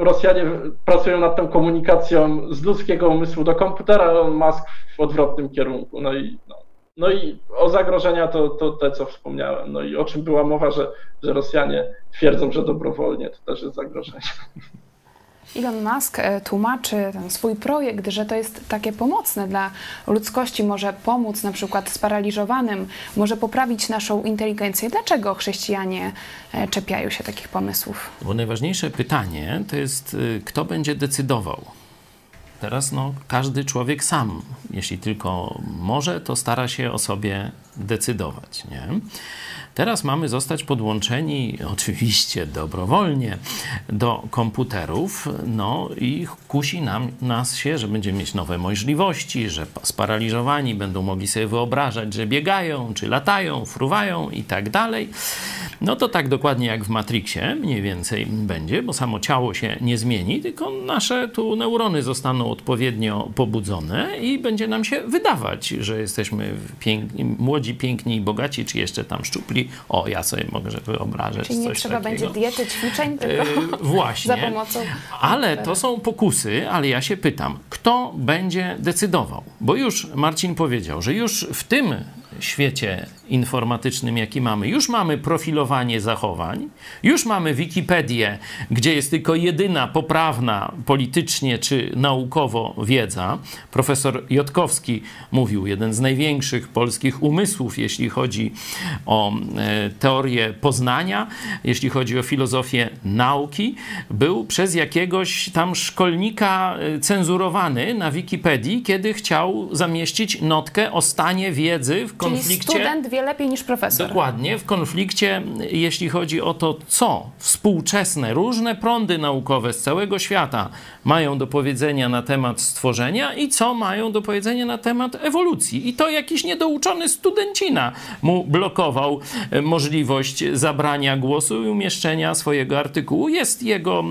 Speaker 2: Rosjanie pracują nad tą komunikacją z ludzkiego umysłu do komputera, Elon Musk w odwrotnym kierunku. No i, no, no i o zagrożenia to, to te, co wspomniałem. No i o czym była mowa, że, że Rosjanie twierdzą, że dobrowolnie, to też jest zagrożenie.
Speaker 1: Elon Musk e, tłumaczy ten swój projekt, że to jest takie pomocne dla ludzkości, może pomóc na przykład sparaliżowanym, może poprawić naszą inteligencję. Dlaczego chrześcijanie e, czepiają się takich pomysłów?
Speaker 4: Bo najważniejsze pytanie to jest, y, kto będzie decydował. Teraz no, każdy człowiek sam, jeśli tylko może, to stara się o sobie decydować. Nie? Teraz mamy zostać podłączeni, oczywiście dobrowolnie, do komputerów, no i kusi nam, nas się, że będziemy mieć nowe możliwości, że sparaliżowani będą mogli sobie wyobrażać, że biegają, czy latają, fruwają i tak dalej. No to tak dokładnie jak w Matrixie mniej więcej będzie, bo samo ciało się nie zmieni, tylko nasze tu neurony zostaną odpowiednio pobudzone i będzie nam się wydawać, że jesteśmy piękni, młodzi, piękni i bogaci, czy jeszcze tam szczupli. O, ja sobie mogę wyobrażać
Speaker 1: Czyli
Speaker 4: nie
Speaker 1: trzeba
Speaker 4: takiego.
Speaker 1: będzie diety, ćwiczeń, tylko
Speaker 4: yy, właśnie.
Speaker 1: za pomocą...
Speaker 4: Ale to są pokusy, ale ja się pytam, kto będzie decydował? Bo już Marcin powiedział, że już w tym świecie informatycznym, jaki mamy. Już mamy profilowanie zachowań, już mamy Wikipedię, gdzie jest tylko jedyna poprawna politycznie czy naukowo wiedza. Profesor Jotkowski mówił, jeden z największych polskich umysłów, jeśli chodzi o e, teorię poznania, jeśli chodzi o filozofię nauki, był przez jakiegoś tam szkolnika e, cenzurowany na Wikipedii, kiedy chciał zamieścić notkę o stanie wiedzy w konflikcie.
Speaker 1: Lepiej niż profesor.
Speaker 4: Dokładnie, w konflikcie, jeśli chodzi o to, co współczesne, różne prądy naukowe z całego świata mają do powiedzenia na temat stworzenia i co mają do powiedzenia na temat ewolucji. I to jakiś niedouczony studencina mu blokował e, możliwość zabrania głosu i umieszczenia swojego artykułu. Jest jego e,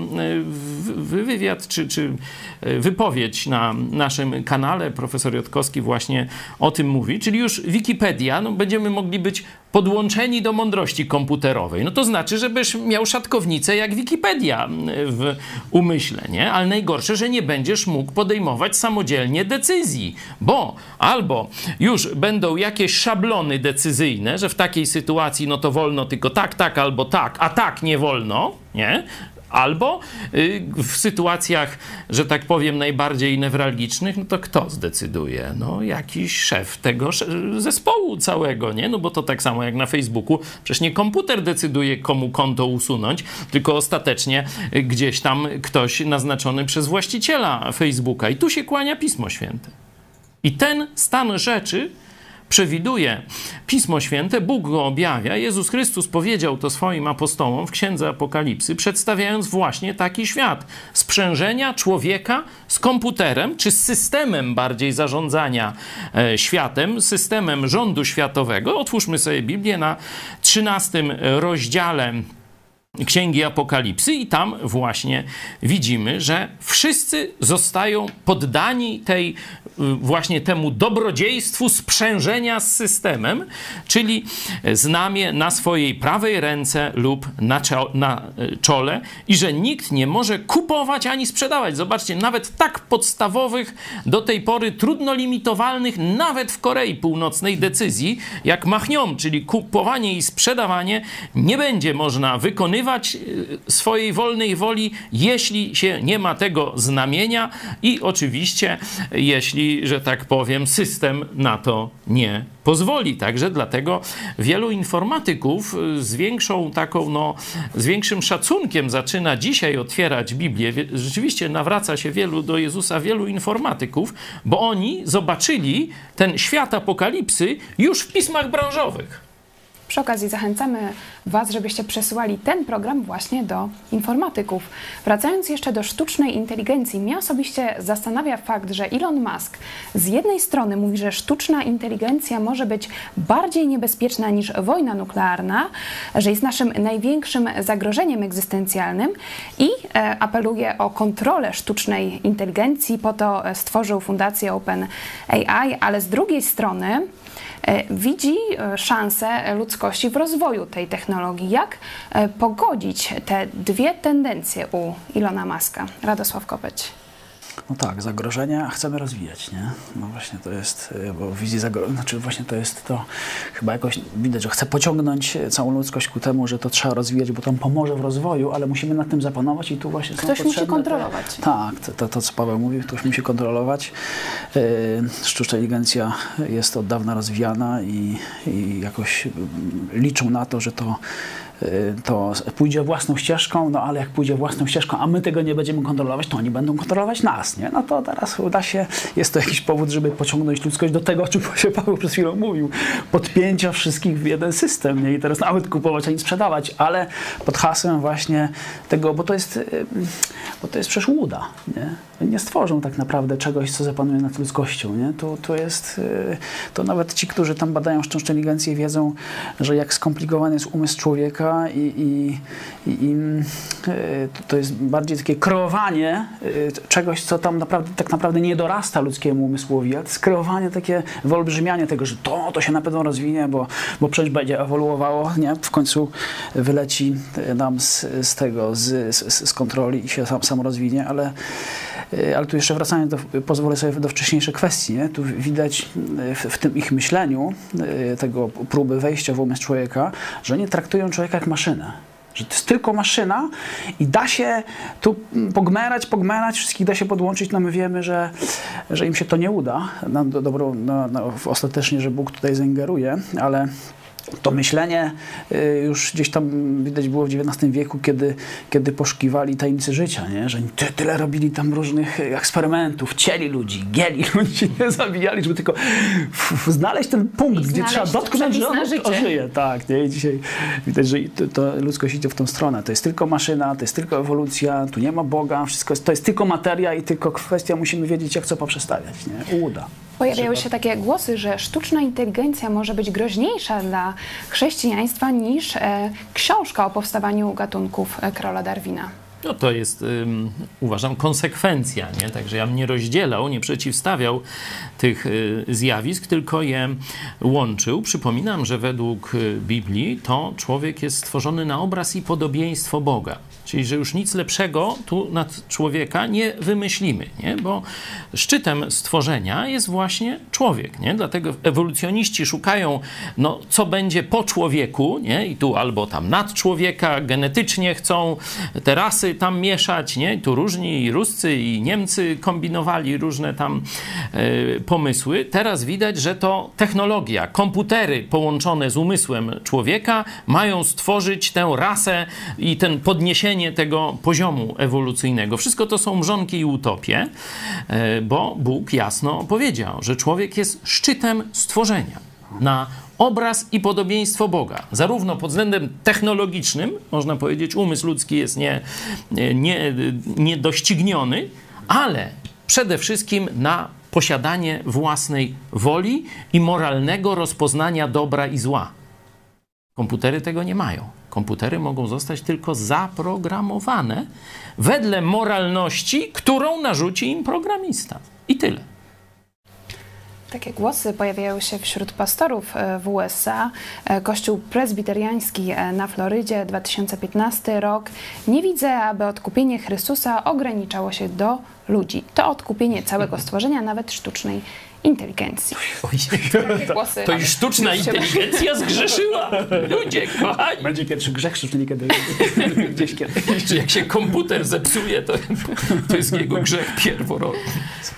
Speaker 4: wywiad czy, czy e, wypowiedź na naszym kanale. Profesor Jotkowski właśnie o tym mówi, czyli już Wikipedia, no, będziemy mogli być podłączeni do mądrości komputerowej. No to znaczy, żebyś miał szatkownicę jak Wikipedia w umyśle, nie? Ale najgorsze, że nie będziesz mógł podejmować samodzielnie decyzji, bo albo już będą jakieś szablony decyzyjne, że w takiej sytuacji no to wolno tylko tak, tak albo tak, a tak nie wolno, nie? Albo y, w sytuacjach, że tak powiem, najbardziej newralgicznych, no to kto zdecyduje? No jakiś szef tego zespołu całego, nie? No bo to tak samo jak na Facebooku, przecież nie komputer decyduje, komu konto usunąć, tylko ostatecznie gdzieś tam ktoś naznaczony przez właściciela Facebooka. I tu się kłania Pismo Święte. I ten stan rzeczy przewiduje Pismo Święte, Bóg go objawia. Jezus Chrystus powiedział to swoim apostołom w Księdze Apokalipsy, przedstawiając właśnie taki świat sprzężenia człowieka z komputerem, czy z systemem bardziej zarządzania e, światem, systemem rządu światowego. Otwórzmy sobie Biblię na 13 rozdziale Księgi Apokalipsy, i tam właśnie widzimy, że wszyscy zostają poddani tej Y, właśnie temu dobrodziejstwu sprzężenia z systemem, czyli znamie na swojej prawej ręce lub na, na y, czole i że nikt nie może kupować ani sprzedawać. Zobaczcie, nawet tak podstawowych, do tej pory trudno limitowalnych, nawet w Korei Północnej decyzji, jak machnią, czyli kupowanie i sprzedawanie, nie będzie można wykonywać y, swojej wolnej woli, jeśli się nie ma tego znamienia i oczywiście jeśli że tak powiem, system na to nie pozwoli. Także dlatego wielu informatyków y, z większą taką, no, z większym szacunkiem zaczyna dzisiaj otwierać Biblię. Rzeczywiście nawraca się wielu do Jezusa, wielu informatyków, bo oni zobaczyli ten świat apokalipsy już w pismach branżowych.
Speaker 1: Przy okazji zachęcamy Was, żebyście przesyłali ten program właśnie do informatyków. Wracając jeszcze do sztucznej inteligencji, mnie osobiście zastanawia fakt, że Elon Musk z jednej strony mówi, że sztuczna inteligencja może być bardziej niebezpieczna niż wojna nuklearna, że jest naszym największym zagrożeniem egzystencjalnym i e, apeluje o kontrolę sztucznej inteligencji, po to e, stworzył fundację OpenAI, ale z drugiej strony widzi e, szansę ludzkości w rozwoju tej technologii. Jak e, pogodzić te dwie tendencje u Ilona Maska? Radosław Kopeć.
Speaker 3: No tak, zagrożenia chcemy rozwijać, nie? No właśnie to jest, y, bo wizji zagrożenia, znaczy właśnie to jest to, chyba jakoś widać, że chce pociągnąć całą ludzkość ku temu, że to trzeba rozwijać, bo to pomoże w rozwoju, ale musimy nad tym zapanować i tu właśnie
Speaker 1: Ktoś
Speaker 3: są
Speaker 1: musi kontrolować.
Speaker 3: Te, tak, to, to, to, co Paweł mówił, ktoś musi kontrolować. Yy, sztuczna inteligencja jest od dawna rozwijana i, i jakoś liczą na to, że to to pójdzie własną ścieżką, no ale jak pójdzie własną ścieżką, a my tego nie będziemy kontrolować, to oni będą kontrolować nas, nie? No to teraz uda się, jest to jakiś powód, żeby pociągnąć ludzkość do tego, o czym się Paweł przed chwilą mówił, podpięcia wszystkich w jeden system, nie? I teraz nawet kupować, ani sprzedawać, ale pod hasłem właśnie tego, bo to jest, y, bo to jest przecież łuda, nie? Nie stworzą tak naprawdę czegoś, co zapanuje nad ludzkością, nie? To, to jest, y, to nawet ci, którzy tam badają sztuczną inteligencję wiedzą, że jak skomplikowany jest umysł człowieka, i, i, i, e, to jest bardziej takie kreowanie e, czegoś, co tam naprawdę, tak naprawdę nie dorasta ludzkiemu umysłowi, ale to jest kreowanie, takie wyolbrzymianie tego, że to, to się na pewno rozwinie, bo, bo przecież będzie ewoluowało, nie? w końcu wyleci nam z, z tego, z, z, z kontroli i się sam, sam rozwinie, ale ale tu jeszcze wracając, do, pozwolę sobie do wcześniejszej kwestii, nie? tu widać w, w, tym ich myśleniu, tego próby wejścia w umysł człowieka, że nie traktują człowieka jak maszynę. Że to jest tylko maszyna i da się tu pogmerać, pogmerać, wszystkich da się podłączyć, no my wiemy, że, że im się to nie uda, no, dobro, no, no, ostatecznie, że Bóg tutaj zaingeruje, ale to myślenie y, już gdzieś tam widać było w XIX wieku, kiedy, kiedy poszukiwali tajemnicy życia, nie? że ty, tyle robili tam różnych eksperymentów, cieli ludzi, gieli ludzi, nie zabijali, żeby tylko znaleźć ten punkt, gdzie trzeba dotknąć, że on ożyje. Tak, nie? I dzisiaj widać, że to, to ludzkość idzie w tą stronę. To jest tylko maszyna, to jest tylko ewolucja, tu nie ma Boga, wszystko jest, to jest tylko materia i tylko kwestia, musimy wiedzieć, jak co poprzestawiać. Nie? Uda.
Speaker 1: Pojawiały się takie głosy, że sztuczna inteligencja może być groźniejsza dla chrześcijaństwa niż e, książka o powstawaniu gatunków e, króla Darwina.
Speaker 4: No to jest, um, uważam, konsekwencja, nie? Także ja bym nie rozdzielał, nie przeciwstawiał tych y, zjawisk, tylko je łączył. Przypominam, że według y, Biblii to człowiek jest stworzony na obraz i podobieństwo Boga. Czyli, że już nic lepszego tu nad człowieka nie wymyślimy, nie? bo szczytem stworzenia jest właśnie człowiek. Nie? Dlatego ewolucjoniści szukają, no, co będzie po człowieku, nie? i tu albo tam nad człowieka, genetycznie chcą te rasy tam mieszać, nie? Tu różni i Ruscy i Niemcy kombinowali różne tam e, pomysły. Teraz widać, że to technologia, komputery połączone z umysłem człowieka mają stworzyć tę rasę i ten podniesienie tego poziomu ewolucyjnego. Wszystko to są mrzonki i utopie, e, bo Bóg jasno powiedział, że człowiek jest szczytem stworzenia na obraz i podobieństwo Boga. Zarówno pod względem technologicznym, można powiedzieć, umysł ludzki jest nie, nie, niedościgniony, ale przede wszystkim na posiadanie własnej woli i moralnego rozpoznania dobra i zła. Komputery tego nie mają. Komputery mogą zostać tylko zaprogramowane wedle moralności, którą narzuci im programista. I tyle.
Speaker 1: Takie głosy pojawiają się wśród pastorów e, w USA. E, Kościół prezbiteriański e, na Florydzie, 2015 rok. Nie widzę, aby odkupienie Chrystusa ograniczało się do ludzi. To odkupienie całego stworzenia, nawet sztucznej inteligencji.
Speaker 4: Głosy, to i sztuczna inteligencja zgrzeszyła. Ludzie, kochani.
Speaker 3: Będzie pierwszy grzech sztucznej inteligencji. Gdzieś
Speaker 4: kiedyś. Jak się komputer zepsuje, to, to jest jego grzech pierworodny.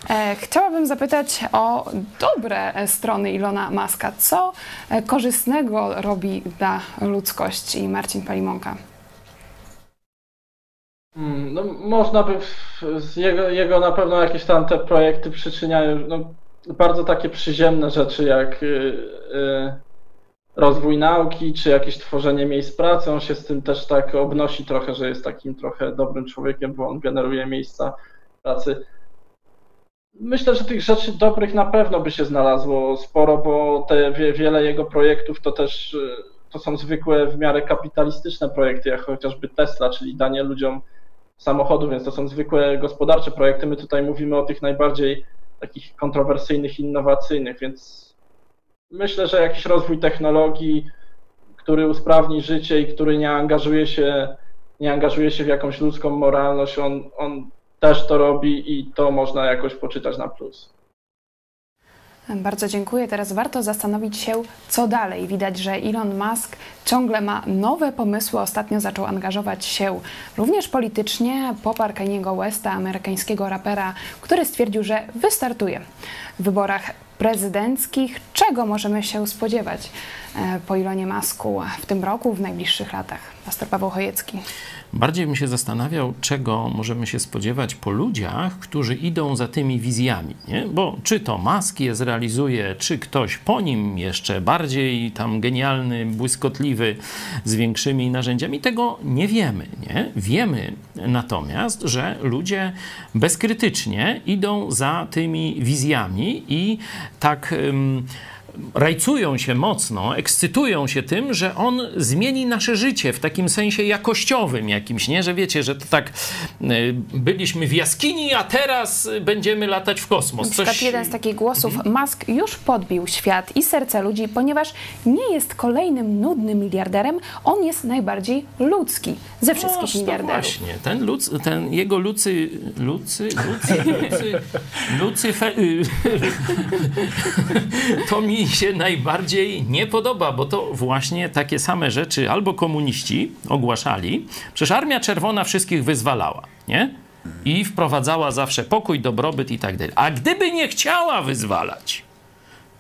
Speaker 1: E, chciałabym zapytać o dobre strony Ilona Maska. Co e, korzystnego robi dla ludzkości Marcin Palimonka?
Speaker 2: Hmm, no, można by z jego, jego na pewno jakieś tam te projekty przyczyniają, no, bardzo takie przyziemne rzeczy jak y, y, rozwój nauki, czy jakieś tworzenie miejsc pracy. On się z tym też tak obnosi trochę, że jest takim trochę dobrym człowiekiem, bo on generuje miejsca pracy. Myślę, że tych rzeczy dobrych na pewno by się znalazło sporo, bo te wiele jego projektów to też y, to są zwykłe w miarę kapitalistyczne projekty, jak chociażby Tesla, czyli danie ludziom samochodu, więc to są zwykłe gospodarcze projekty. My tutaj mówimy o tych najbardziej takich kontrowersyjnych, innowacyjnych, więc myślę, że jakiś rozwój technologii, który usprawni życie i który nie angażuje się, nie angażuje się w jakąś ludzką moralność, on, on też to robi i to można jakoś poczytać na plus.
Speaker 1: Bardzo dziękuję. Teraz warto zastanowić się, co dalej. Widać, że Elon Musk ciągle ma nowe pomysły. Ostatnio zaczął angażować się również politycznie. Poparł Kaniego Westa, amerykańskiego rapera, który stwierdził, że wystartuje w wyborach prezydenckich. Czego możemy się spodziewać e, po Ilonie Masku w tym roku, w najbliższych latach? Pastor Paweł Chojecki.
Speaker 4: Bardziej bym się zastanawiał, czego możemy się spodziewać po ludziach, którzy idą za tymi wizjami. Nie? Bo czy to Musk je zrealizuje, czy ktoś po nim jeszcze bardziej tam genialny, błyskotliwy, z większymi narzędziami, tego nie wiemy. Nie? Wiemy natomiast, że ludzie bezkrytycznie idą za tymi wizjami i tak. Um, rajcują się mocno, ekscytują się tym, że on zmieni nasze życie w takim sensie jakościowym jakimś, nie? Że wiecie, że to tak byliśmy w jaskini, a teraz będziemy latać w kosmos.
Speaker 1: Na przykład Coś... jeden z takich głosów, mhm. Musk już podbił świat i serce ludzi, ponieważ nie jest kolejnym nudnym miliarderem, on jest najbardziej ludzki ze wszystkich no, miliarderów.
Speaker 4: właśnie, ten, ludz, ten jego lucy, lucy, lucy, lucy, lucy, fe, to mi mi się najbardziej nie podoba, bo to właśnie takie same rzeczy albo komuniści ogłaszali. Przecież Armia Czerwona wszystkich wyzwalała, nie? I wprowadzała zawsze pokój, dobrobyt i tak dalej. A gdyby nie chciała wyzwalać,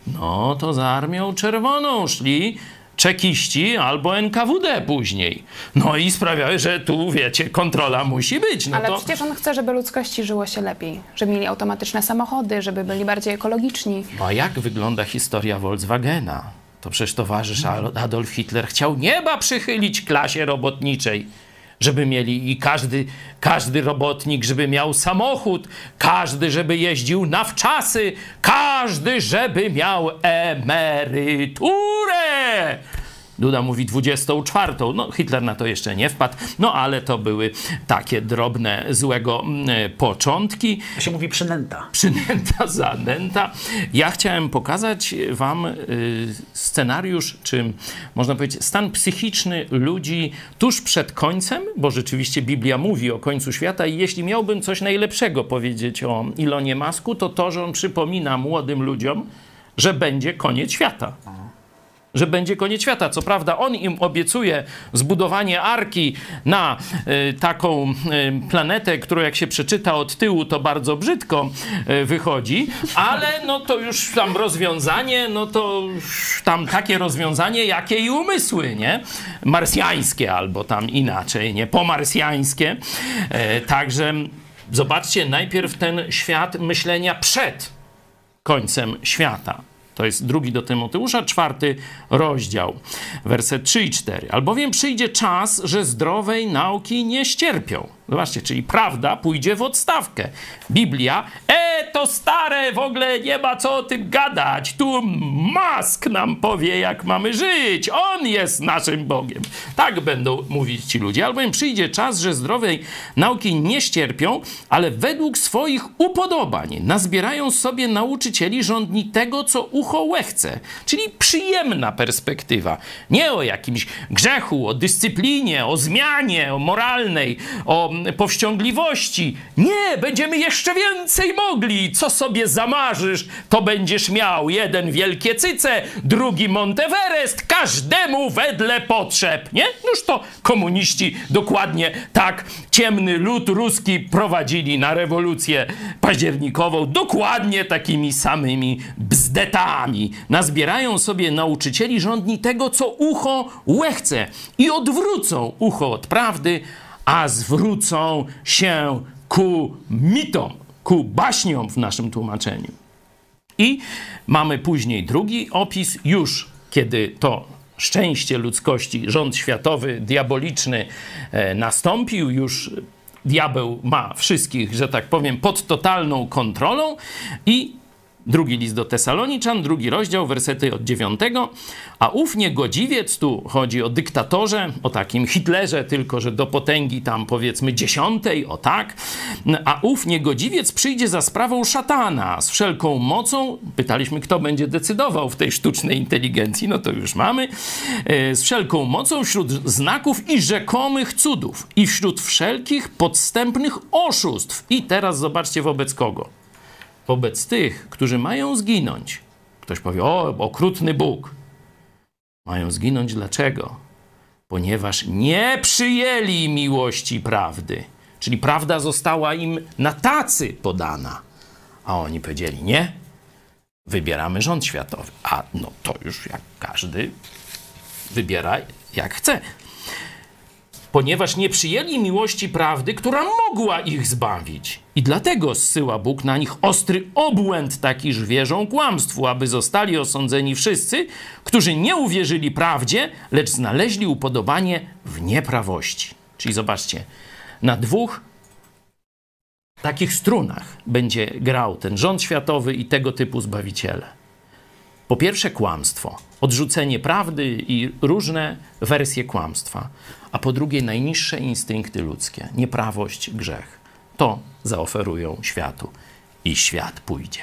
Speaker 4: no to za Armią Czerwoną szli czekiści albo NKWD później. No i sprawiały, że tu, wiecie, kontrola musi być. No
Speaker 1: Ale
Speaker 4: to...
Speaker 1: przecież on chce, żeby ludzkości żyło się lepiej, żeby mieli automatyczne samochody, żeby byli bardziej ekologiczni.
Speaker 4: No a jak wygląda historia Volkswagena? To przecież towarzysz Adolf Hitler chciał nieba przychylić klasie robotniczej żeby mieli i każdy, każdy robotnik, żeby miał samochód, każdy, żeby jeździł na wczasy, każdy, żeby miał emeryturę. Duda mówi 24. No, Hitler na to jeszcze nie wpadł, no ale to były takie drobne, złego mm, początki.
Speaker 3: To się mówi przynęta.
Speaker 4: Przynęta, zanęta. Ja chciałem pokazać Wam y, scenariusz, czy można powiedzieć, stan psychiczny ludzi tuż przed końcem, bo rzeczywiście Biblia mówi o końcu świata i jeśli miałbym coś najlepszego powiedzieć o Ilonie Masku, to to, że on przypomina młodym ludziom, że będzie koniec świata że będzie koniec świata. Co prawda, on im obiecuje zbudowanie arki na y, taką y, planetę, którą jak się przeczyta od tyłu, to bardzo brzydko y, wychodzi, ale no to już tam rozwiązanie, no to tam takie rozwiązanie, jakie i umysły, nie? Marsjańskie albo tam inaczej, nie? Pomarsjańskie. Także zobaczcie najpierw ten świat myślenia przed końcem świata. To jest drugi do Tymoteusza, czwarty rozdział, werset 3 i 4. Albowiem przyjdzie czas, że zdrowej nauki nie ścierpią. Zobaczcie, czyli prawda pójdzie w odstawkę. Biblia, e, to stare, w ogóle nie ma co o tym gadać. Tu Mask nam powie, jak mamy żyć. On jest naszym Bogiem. Tak będą mówić ci ludzie. Albowiem przyjdzie czas, że zdrowej nauki nie ścierpią, ale według swoich upodobań nazbierają sobie nauczycieli rządni tego, co ucho łechce. Czyli przyjemna perspektywa. Nie o jakimś grzechu, o dyscyplinie, o zmianie, o moralnej, o powściągliwości. Nie, będziemy jeszcze więcej mogli. Co sobie zamarzysz, to będziesz miał. Jeden wielkie cyce, drugi Monteverest, każdemu wedle potrzeb. Nie? Noż to komuniści dokładnie tak ciemny lud ruski prowadzili na rewolucję październikową. Dokładnie takimi samymi bzdetami. Nazbierają sobie nauczycieli rządni tego, co ucho łechce i odwrócą ucho od prawdy, a zwrócą się ku mitom, ku baśniom w naszym tłumaczeniu. I mamy później drugi opis, już kiedy to szczęście ludzkości, rząd światowy, diaboliczny e, nastąpił, już diabeł ma wszystkich, że tak powiem, pod totalną kontrolą i Drugi list do Tesaloniczan, drugi rozdział, wersety od dziewiątego. A ów niegodziwiec, tu chodzi o dyktatorze, o takim Hitlerze, tylko że do potęgi tam powiedzmy dziesiątej, o tak. A ów niegodziwiec przyjdzie za sprawą szatana z wszelką mocą. Pytaliśmy, kto będzie decydował w tej sztucznej inteligencji, no to już mamy. E, z wszelką mocą wśród znaków i rzekomych cudów i wśród wszelkich podstępnych oszustw. I teraz zobaczcie wobec kogo wobec tych, którzy mają zginąć. Ktoś powie, o, okrutny Bóg. Mają zginąć dlaczego? Ponieważ nie przyjęli miłości prawdy. Czyli prawda została im na tacy podana. A oni powiedzieli, nie, wybieramy rząd światowy. A no to już jak każdy wybiera jak chce ponieważ nie przyjęli miłości prawdy, która mogła ich zbawić. I dlatego zsyła Bóg na nich ostry obłęd, taki wierzą kłamstwu, aby zostali osądzeni wszyscy, którzy nie uwierzyli prawdzie, lecz znaleźli upodobanie w nieprawości. Czyli zobaczcie, na dwóch takich strunach będzie grał ten rząd światowy i tego typu zbawiciele. Po pierwsze, kłamstwo, odrzucenie prawdy i różne wersje kłamstwa, a po drugie, najniższe instynkty ludzkie, nieprawość, grzech. To zaoferują światu i świat pójdzie.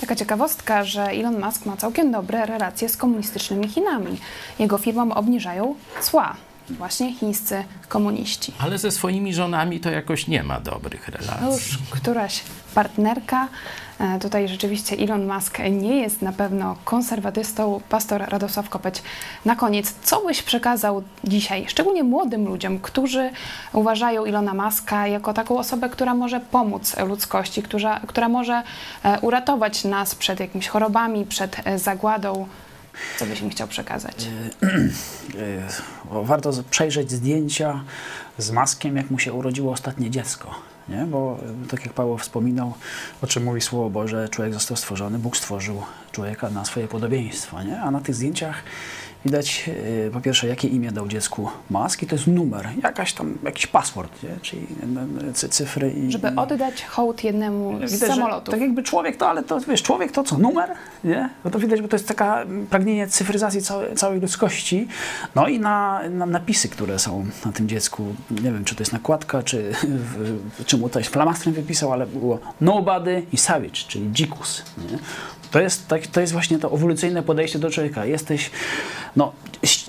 Speaker 1: Taka ciekawostka, że Elon Musk ma całkiem dobre relacje z komunistycznymi Chinami. Jego firmom obniżają cła właśnie chińscy komuniści.
Speaker 4: Ale ze swoimi żonami to jakoś nie ma dobrych relacji.
Speaker 1: No już któraś partnerka. E, tutaj rzeczywiście Elon Musk nie jest na pewno konserwatystą. Pastor Radosław Kopeć, na koniec, co byś przekazał dzisiaj, szczególnie młodym ludziom, którzy uważają Elona Muska jako taką osobę, która może pomóc ludzkości, która, która może e, uratować nas przed jakimiś chorobami, przed e, zagładą? Co byś im chciał przekazać?
Speaker 3: Warto przejrzeć zdjęcia z maskiem, jak mu się urodziło ostatnie dziecko. Nie? Bo tak jak Paweł wspominał, o czym mówi Słowo Boże, człowiek został stworzony, Bóg stworzył człowieka na swoje podobieństwo. Nie? A na tych zdjęciach widać e, po pierwsze, jakie imię dał dziecku maski, to jest numer, jakaś tam, jakiś paszport, nie? czyli cyfry. I,
Speaker 1: Żeby oddać hołd jednemu z widać, samolotu.
Speaker 3: Tak jakby człowiek to, ale to wiesz, człowiek to co, numer? Nie? No to widać, bo to jest taka pragnienie cyfryzacji całej, całej ludzkości. No i na, na, napisy, które są na tym dziecku, nie wiem, czy to jest nakładka, czy, czy mu to jest flamastrem wypisał, ale było nobody i savage, czyli dzikus. Nie? To jest, tak, to jest właśnie to ewolucyjne podejście do człowieka. Jesteś, no,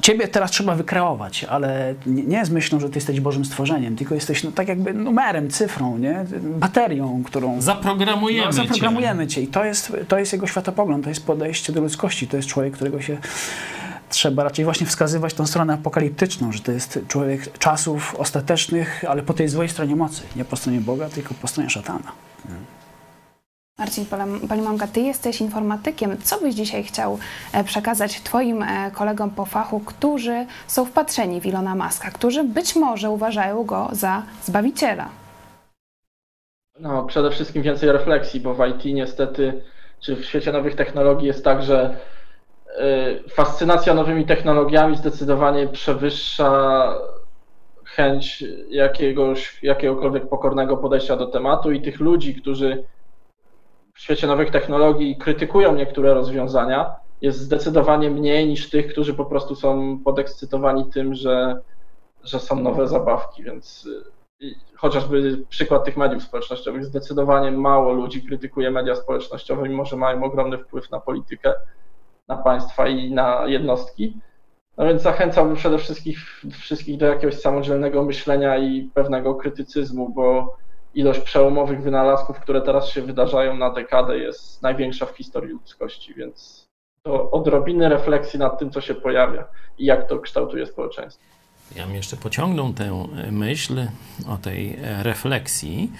Speaker 3: ciebie teraz trzeba wykreować, ale nie, z myślą, że ty jesteś Bożym stworzeniem, tylko jesteś no, tak jakby numerem, cyfrą, nie? baterią, którą...
Speaker 4: Zaprogramujemy,
Speaker 3: no, zaprogramujemy cię. cię. I to jest, to jest jego światopogląd, to jest podejście do ludzkości, to jest człowiek, którego się trzeba raczej właśnie wskazywać tą stronę apokaliptyczną, że to jest człowiek czasów ostatecznych, ale po tej złej stronie mocy. Nie po stronie Boga, tylko po stronie szatana.
Speaker 1: Marcin Palimonga, Ty jesteś informatykiem. Co byś dzisiaj chciał e, przekazać Twoim e, kolegom po fachu, którzy są wpatrzeni w Ilona Maska, którzy być może uważają go za zbawiciela?
Speaker 2: No, przede wszystkim więcej refleksji, bo w IT niestety, czy w świecie nowych technologii jest tak, że Y, fascynacja nowymi technologiami zdecydowanie przewyższa chęć jakiegoś, jakiegokolwiek pokornego podejścia do tematu i tych ludzi, którzy w świecie nowych technologii krytykują niektóre rozwiązania, jest zdecydowanie mniej niż tych, którzy po prostu są podekscytowani tym, że, że są nowe zabawki, więc y, chociażby przykład tych mediów społecznościowych, zdecydowanie mało ludzi krytykuje media społecznościowe, mimo że mają ogromny wpływ na politykę na państwa i na jednostki. No więc zachęcałbym przede wszystkim wszystkich do jakiegoś samodzielnego myślenia i pewnego krytycyzmu, bo ilość przełomowych wynalazków, które teraz się wydarzają na dekadę jest największa w historii ludzkości, więc to odrobiny refleksji nad tym, co się pojawia i jak to kształtuje społeczeństwo.
Speaker 4: Ja bym jeszcze pociągnął tę myśl o tej refleksji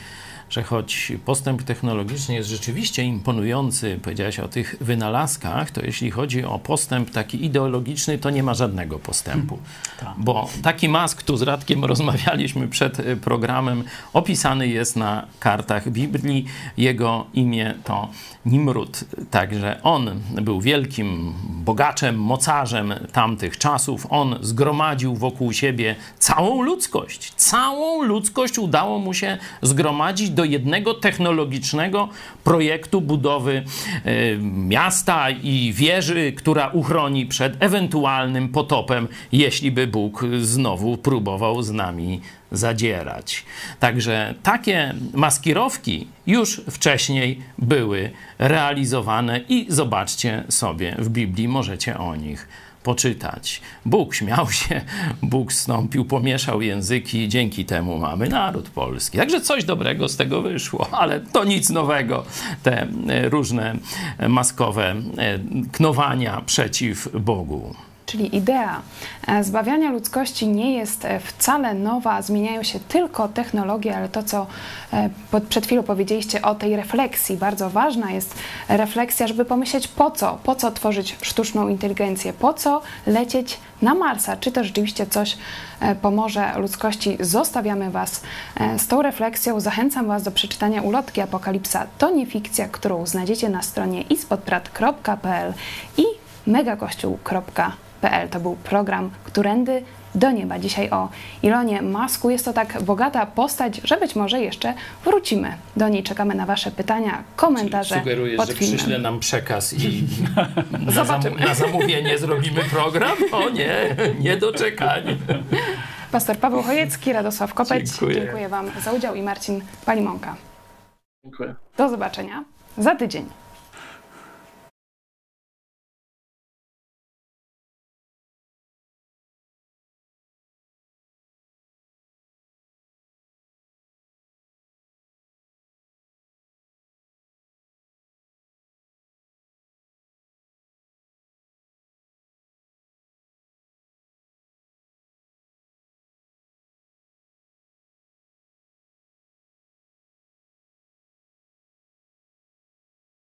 Speaker 4: że choć postęp technologiczny jest rzeczywiście imponujący, powiedziałeś o tych wynalazkach, to jeśli chodzi o postęp taki ideologiczny, to nie ma żadnego postępu. Tak. Bo taki mask, tu z Radkiem rozmawialiśmy przed y, programem, opisany jest na kartach Biblii. Jego imię to Nimrud. Także on był wielkim bogaczem, mocarzem tamtych czasów. On zgromadził wokół siebie całą ludzkość. Całą ludzkość udało mu się zgromadzić do jednego technologicznego projektu budowy e, miasta i wieży, która uchroni przed ewentualnym potopem, jeśli by Bóg znowu próbował z nami zadzierać. Także takie maskirowki już wcześniej były realizowane i zobaczcie sobie w Biblii, możecie o nich poczytać. Bóg śmiał się, Bóg stąpił, pomieszał języki, dzięki temu mamy naród polski. Także coś dobrego z tego wyszło, ale to nic nowego. Te e, różne maskowe e, knowania przeciw Bogu.
Speaker 1: Czyli idea e, zbawiania ludzkości nie jest e, wcale nowa, zmieniają się tylko technologie, ale to, co e, przed chwilą powiedzieliście o tej refleksji, bardzo ważna jest refleksja, żeby pomyśleć po co, po co tworzyć sztuczną inteligencję, po co lecieć na Marsa, czy to rzeczywiście coś pomoże ludzkości. Zostawiamy Was z tą refleksją. Zachęcam Was do przeczytania ulotki Apokalipsa. To nie fikcja, którą znajdziecie na stronie ispodprat.pl i megakościół.pl to był program Którędy do nieba. Dzisiaj o Ilonie Masku. Jest to tak bogata postać, że być może jeszcze wrócimy do niej. Czekamy na Wasze pytania, komentarze
Speaker 4: Czyli sugerujesz,
Speaker 1: pod
Speaker 4: że przyśle nam przekaz i na, zam na zamówienie zrobimy program? O nie, nie doczekanie.
Speaker 1: Pastor Paweł Chojecki, Radosław Kopeć. Dziękuję. Dziękuję Wam za udział i Marcin Palimonka.
Speaker 2: Dziękuję.
Speaker 1: Do zobaczenia za tydzień.